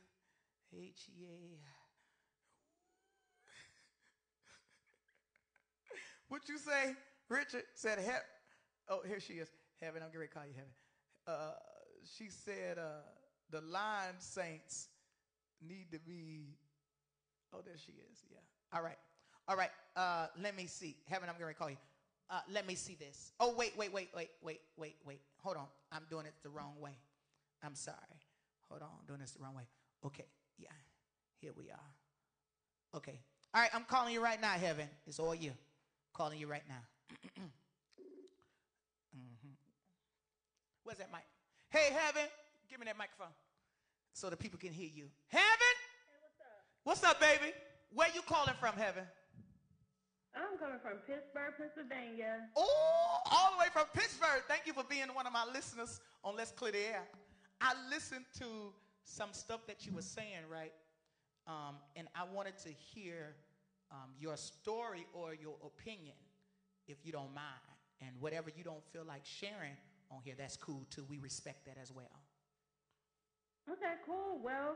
H E A. what you say? Richard said, he- Oh, here she is. Heaven, I'm getting ready to call you heaven. Uh, she said, uh, the line saints need to be. Oh, there she is. Yeah. All right. All right. Uh, let me see. Heaven, I'm going to call you. Uh, let me see this. Oh, wait, wait, wait, wait, wait, wait, wait. Hold on. I'm doing it the wrong way. I'm sorry. Hold on. I'm doing this the wrong way. Okay. Yeah. Here we are. Okay. All right. I'm calling you right now, Heaven. It's all you. calling you right now. mm-hmm. Where's that mic? Hey, Heaven. Give me that microphone so the people can hear you. Heaven? Hey, what's up? What's up, baby? Where you calling from, Heaven? I'm coming from Pittsburgh, Pennsylvania. Oh, all the way from Pittsburgh. Thank you for being one of my listeners on Let's Clear the Air. I listened to some stuff that you were saying, right? Um, and I wanted to hear um, your story or your opinion, if you don't mind. And whatever you don't feel like sharing on here, that's cool too. We respect that as well. Okay, cool. Well,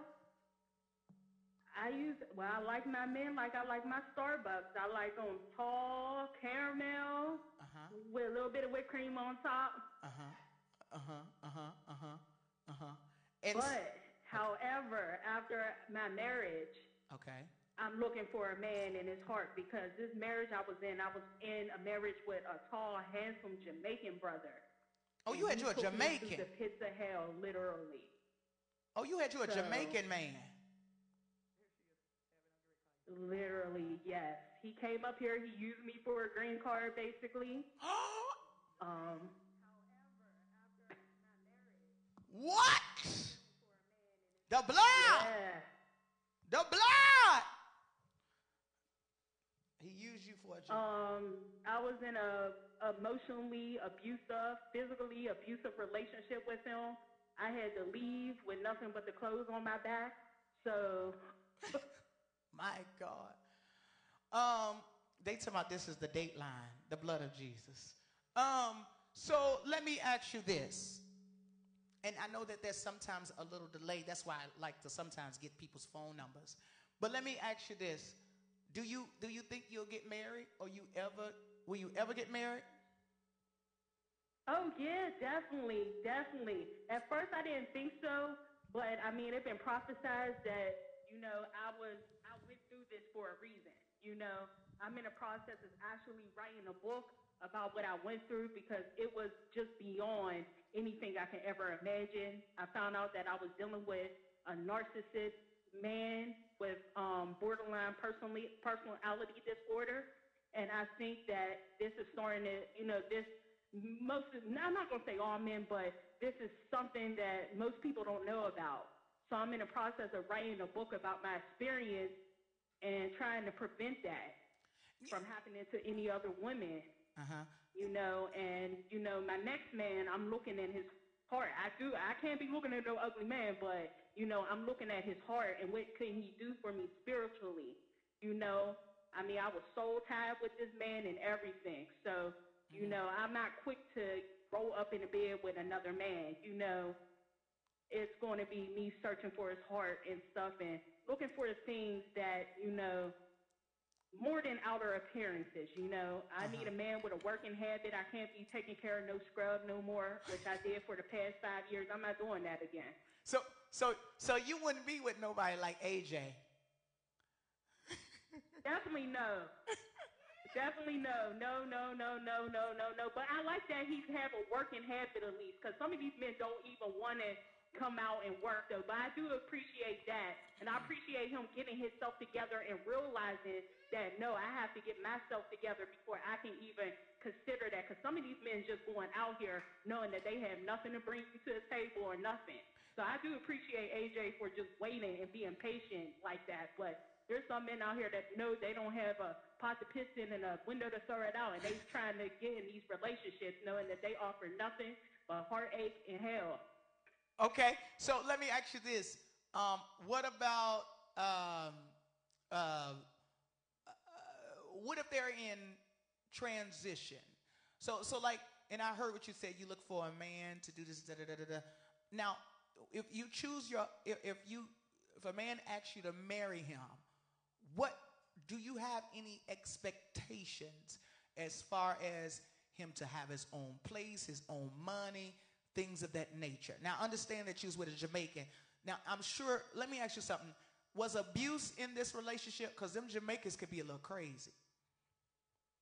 I use well. I like my men like I like my Starbucks. I like them tall, caramel, uh-huh. with a little bit of whipped cream on top. Uh huh. Uh huh. Uh huh. Uh huh. Uh huh. But, however, after my marriage, okay, I'm looking for a man in his heart because this marriage I was in, I was in a marriage with a tall, handsome Jamaican brother. Oh, you had you a Jamaican. The pits of hell, literally. Oh, you had you a so, Jamaican man. Literally, yes. He came up here. He used me for a green card, basically. um. What? The blood. Yeah. The blood. He used you for a job. Um, I was in a emotionally abusive, physically abusive relationship with him. I had to leave with nothing but the clothes on my back. So My God. Um, they talk about this is the dateline, the blood of Jesus. Um, so let me ask you this. and I know that there's sometimes a little delay. That's why I like to sometimes get people's phone numbers. But let me ask you this: Do you do you think you'll get married, or you ever will you ever get married? Oh yeah, definitely, definitely. At first, I didn't think so, but I mean, it's been prophesied that you know I was this for a reason. You know, I'm in the process of actually writing a book about what I went through because it was just beyond anything I can ever imagine. I found out that I was dealing with a narcissist man with um, borderline personally personality disorder, and I think that this is starting to, you know, this most I'm not going to say all men, but this is something that most people don't know about. So I'm in the process of writing a book about my experience and trying to prevent that from happening to any other women. Uh-huh. You know, and you know, my next man, I'm looking at his heart. I do. I can't be looking at no ugly man, but you know, I'm looking at his heart and what can he do for me spiritually. You know, I mean, I was soul tied with this man and everything. So you Mm-hmm. know, I'm not quick to roll up in the bed with another man. You know, it's going to be me searching for his heart and stuff and looking for the things that, you know, more than outer appearances, you know. I need a uh-huh. man with a working habit. I can't be taking care of no scrub no more, which I did for the past five years. I'm not doing that again. So so so you wouldn't be with nobody like AJ. Definitely no. Definitely no, no, no, no, no, no, no, no. But I like that he's have a working habit at least, because some of these men don't even want to come out and work though. But I do appreciate that, and I appreciate him getting himself together and realizing that no, I have to get myself together before I can even consider that. Because some of these men just going out here knowing that they have nothing to bring to the table or nothing. So I do appreciate AJ for just waiting and being patient like that. But there's some men out here that know they don't have a pot to piss in and a window to throw it out, and they trying to get in these relationships knowing that they offer nothing but heartache and hell. Okay, so let me ask you this: um, What about um, uh, uh, what if they're in transition? So, so like, and I heard what you said. You look for a man to do this. Da, da, da, da, da. Now, if you choose your, if, if you, if a man asks you to marry him, what do you have any expectations as far as him to have his own place, his own money, things of that nature? Now, understand that she was with a Jamaican. Now, I'm sure. Let me ask you something. Was abuse in this relationship? Because them Jamaicans could be a little crazy.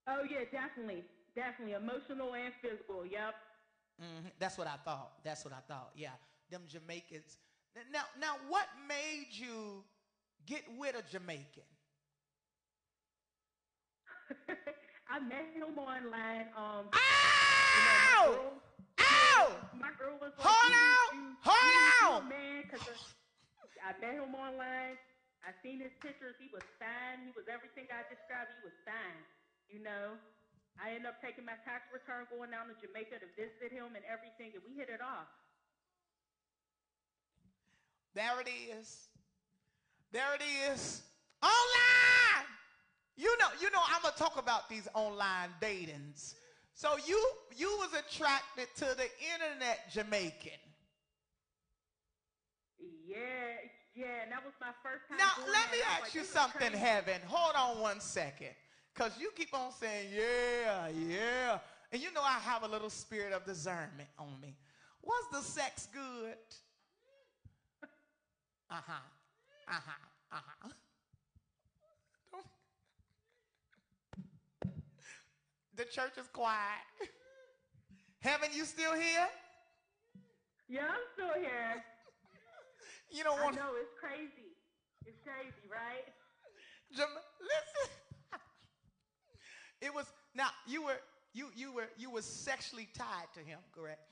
Oh yeah, definitely, definitely emotional and physical. Yep. Mhm. That's what I thought. That's what I thought. Yeah, them Jamaicans. Now, now, what made you get with a Jamaican? I met him online. Um, Ow! You know, my girl, was like, Hold you, Hold you, you out! man, because I met him online. I seen his pictures. He was fine. He was everything I described. He was fine. You know, I ended up taking my tax return, going down to Jamaica to visit him and everything, and we hit it off. There it is. There it is. Online. You know, you know, I'm gonna talk about these online datings. So you you was attracted to the internet Jamaican. Yeah, yeah, and that was my first time. Now let me ask like, you something. Heaven. Hold on one second, cause you keep on saying yeah, yeah, and you know I have a little spirit of discernment on me. Was the sex good? Uh huh. Uh huh. Uh huh. The church is quiet. Heaven, you still here? Yeah, I'm still here. You don't want. I know it's crazy. It's crazy, right? Jam- listen. it was now you were you you were you were sexually tied to him, correct?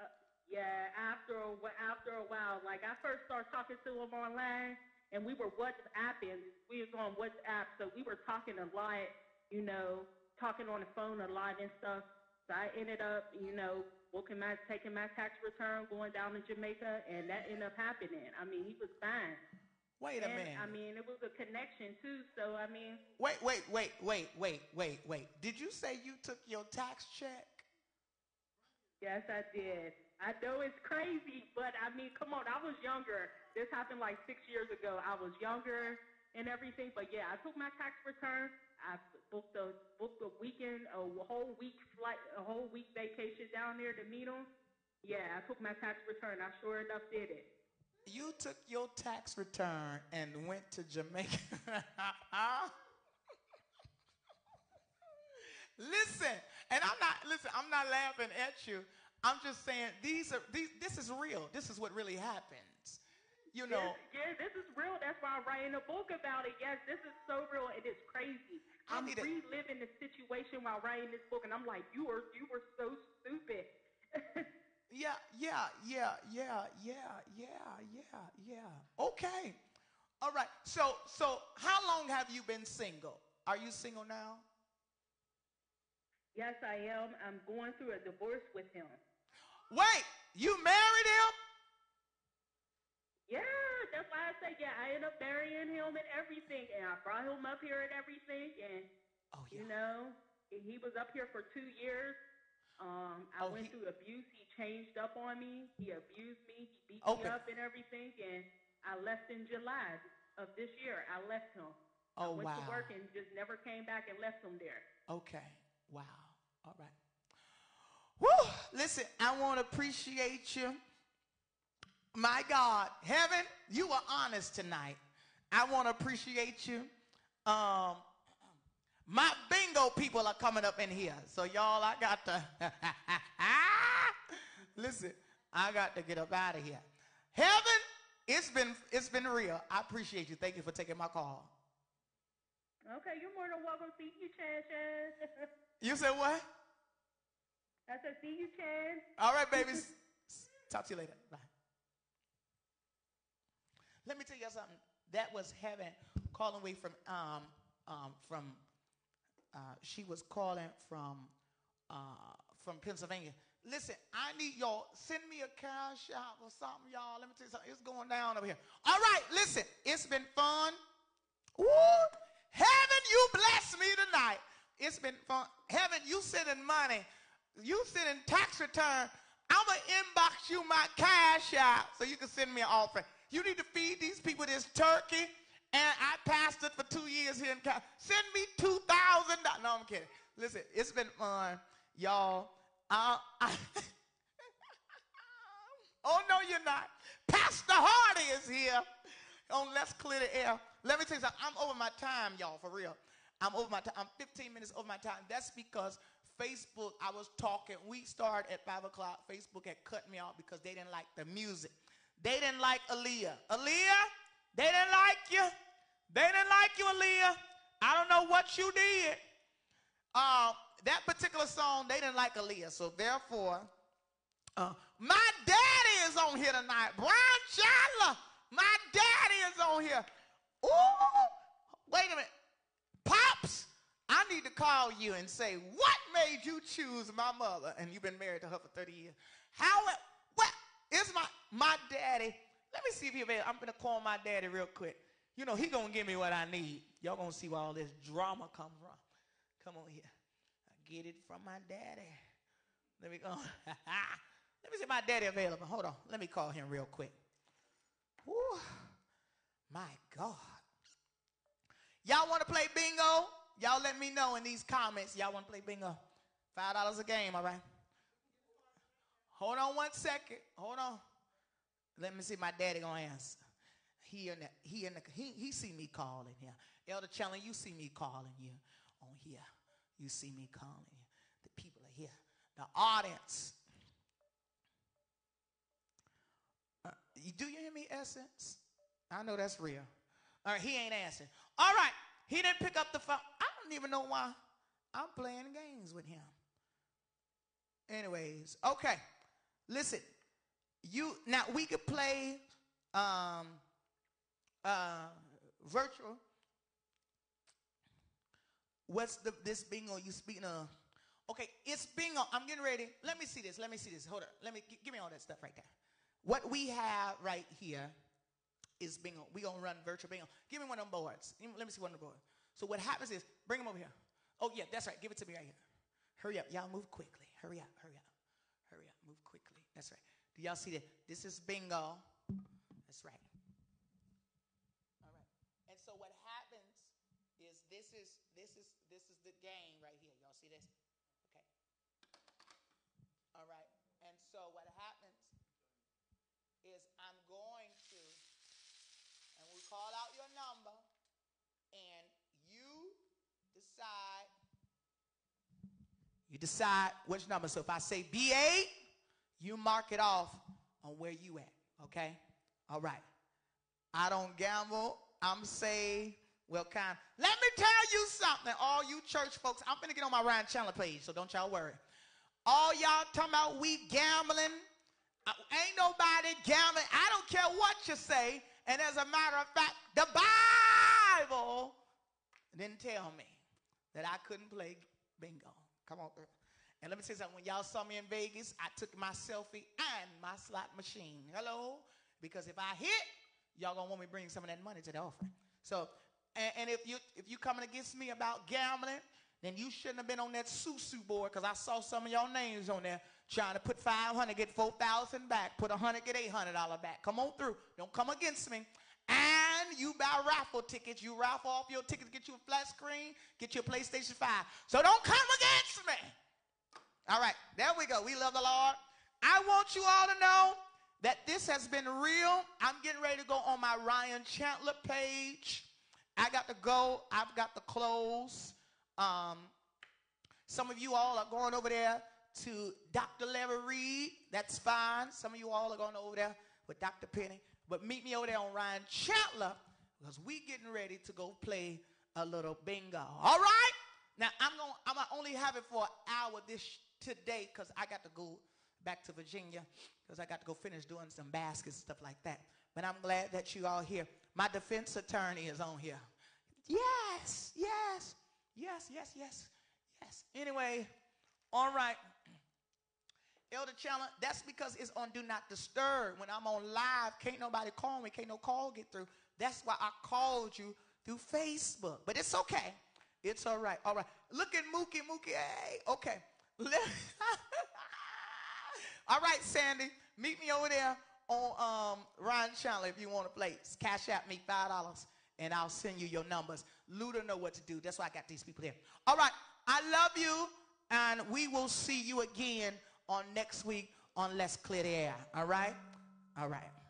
Uh, yeah, after a, after a while, like I first started talking to him online, and we were WhatsApping. We was on WhatsApp, so we were talking a lot, you know, talking on the phone a lot and stuff. So I ended up, you know, booking my taking my tax return, going down to Jamaica, and that ended up happening. I mean, he was fine. Wait a and, minute. I mean, it was a connection too. So I mean, wait, wait, wait, wait, wait, wait, wait. Did you say you took your tax check? yes, I did. I know it's crazy, but I mean, come on. I was younger. This happened like six years ago. I was younger and everything, but yeah, I took my tax return. I booked a booked a weekend, a whole week flight, a whole week vacation down there to meet him. Yeah, I took my tax return. I sure enough did it. You took your tax return and went to Jamaica. listen, and I'm not listen. I'm not laughing at you. I'm just saying these are these. This is real. This is what really happens. You know. Yeah, yeah, this is real. That's why I'm writing a book about it. Yes, this is so real. It is crazy. I'm a- reliving the situation while writing this book, and I'm like, you were you were so stupid. Yeah, yeah, yeah, yeah, yeah, yeah, yeah, yeah. Okay. All right. So, so how long have you been single? Are you single now? yes, I am. I'm going through a divorce with him. Wait, you married him? Yeah, that's why I say yeah. I ended up marrying him and everything, and I brought him up here and everything, and Oh you know, he was up here for two years. Um, I Oh, went he- through abuse. He changed up on me. He abused me. He beat Okay. me up and everything. And I left in July of this year. I left him. Oh I went wow. to work and just never came back and left him there. Okay. Wow. All right. Woo! Listen, I want to appreciate you. My God, heaven, you were honest tonight. I want to appreciate you. Um, my bingo people are coming up in here. So y'all, I got to listen. I got to get up out of here. Heaven, it's been it's been real. I appreciate you. Thank you for taking my call. Okay, you're more than welcome. See you, Chan. You said what? I said, see you, Chan. All right, babies. Talk to you later. Bye. Let me tell you something. That was heaven calling away from um um from uh, she was calling from uh from Pennsylvania. Listen, I need y'all send me a cash out or something, y'all. Let me tell you something. It's going down over here. All right, listen. It's been fun. Woo! Heaven, you bless me tonight. It's been fun. Heaven, you sending money. You sending tax return. I'm going to inbox you my cash out so you can send me an offering. You need to feed these people this turkey. And I pastored for two years here in Cal. Send me $2,000. No, I'm kidding. Listen, it's been fun. Y'all, uh, I, oh, no, you're not. Pastor Hardy is here on Let's Clear the Air. Let me tell you something. I'm over my time, y'all, for real. I'm over my time. I'm 15 minutes over my time. That's because Facebook, I was talking. We started at 5 o'clock. Facebook had cut me off because they didn't like the music. They didn't like Aaliyah. Aaliyah, they didn't like you. They didn't like you, Aaliyah. I don't know what you did. Uh, that particular song, they didn't like Aaliyah. So therefore, uh, my daddy is on here tonight. Brian Chandler, my daddy is on here. Ooh, wait a minute. Pops, I need to call you and say, what made you choose my mother? And you've been married to her for 30 years. How, what is my, my daddy? Let me see if he available. I'm going to call my daddy real quick. You know, he going to give me what I need. Y'all going to see where all this drama come from. Come on here. I get it from my daddy. Let me go. Let me see my daddy available. Hold on. Let me call him real quick. Woo. My God. Y'all want to play bingo? Y'all let me know in these comments. Y'all want to play bingo? Five dollars a game, all right? Hold on one second. Hold on. Let me see my daddy gonna answer. He in the, he in the, he he see me calling here. Elder Chandler, you see me calling you on here. You see me calling you. The people are here. The audience. Uh, do you hear me, Essence? I know that's real. All right, he ain't answering. All right, he didn't pick up the phone. I don't even know why I'm playing games with him. Anyways, okay. Listen, you now we could play um uh virtual. What's the this bingo you speaking of? Okay, it's bingo. I'm getting ready. Let me see this. Let me see this. Hold on. Let me gi- give me all that stuff right there. What we have right here is bingo. We gonna run virtual bingo. Give me one of them boards. Let me see one of the boards. So what happens is, bring them over here. Oh yeah, that's right. Give it to me right here. Hurry up, y'all. Move quickly. Hurry up. Hurry up. Hurry up. Move quickly. That's right. Do y'all see that? This is bingo. That's right. All right. And so what happens is this is this is this is the game right here. Y'all see this? Okay. All right. And so what happens is I'm going to and we call out your number and you decide you decide which number. So if I say B8, you mark it off on where you at. Okay? All right. I don't gamble. I'm saved. Well, kind. Let me tell you something, all you church folks. I'm gonna get on my Ryan Chandler page, so don't y'all worry. All y'all talking about we gambling. Uh, ain't nobody gambling. I don't care what you say. And as a matter of fact, the Bible didn't tell me that I couldn't play bingo. Come on. And let me say something. When y'all saw me in Vegas, I took my selfie and my slot machine. Hello? Because if I hit, y'all gonna want me to bring some of that money to the offering. So, and, and if you if you coming against me about gambling, then you shouldn't have been on that susu board because I saw some of y'all names on there trying to put 500, get 4,000 back, put 100, get $800 back. Come on through. Don't come against me. And you buy raffle tickets. You raffle off your tickets, get you a flat screen, get you a PlayStation 5. So don't come against me. All right, there we go. We love the Lord. I want you all to know that this has been real. I'm getting ready to go on my Ryan Chandler page. I got to go. I've got to close. Um, some of you all are going over there to Dr. Larry Reed. That's fine. Some of you all are going over there with Dr. Penny. But meet me over there on Ryan Chandler because we're getting ready to go play a little bingo. All right? Now I'm going I'm gonna only have it for an hour this today because I got to go back to Virginia because I got to go finish doing some baskets and stuff like that. But I'm glad that you all here. My defense attorney is on here. Yes, yes, yes, yes, yes, yes. Anyway, all right. Elder Chandler, that's because it's on Do Not Disturb. When I'm on live, can't nobody call me, can't no call get through. That's why I called you through Facebook. But it's okay. It's all right. All right. Look at Mookie. Mookie. Hey, okay. all right, Sandy. Meet me over there on um, Ryan Chandler if you want to play. Cash out me five dollars, and I'll send you your numbers. Luda know what to do. That's why I got these people here. All right. I love you, and we will see you again on next week on Let's Clear the Air. All right. All right.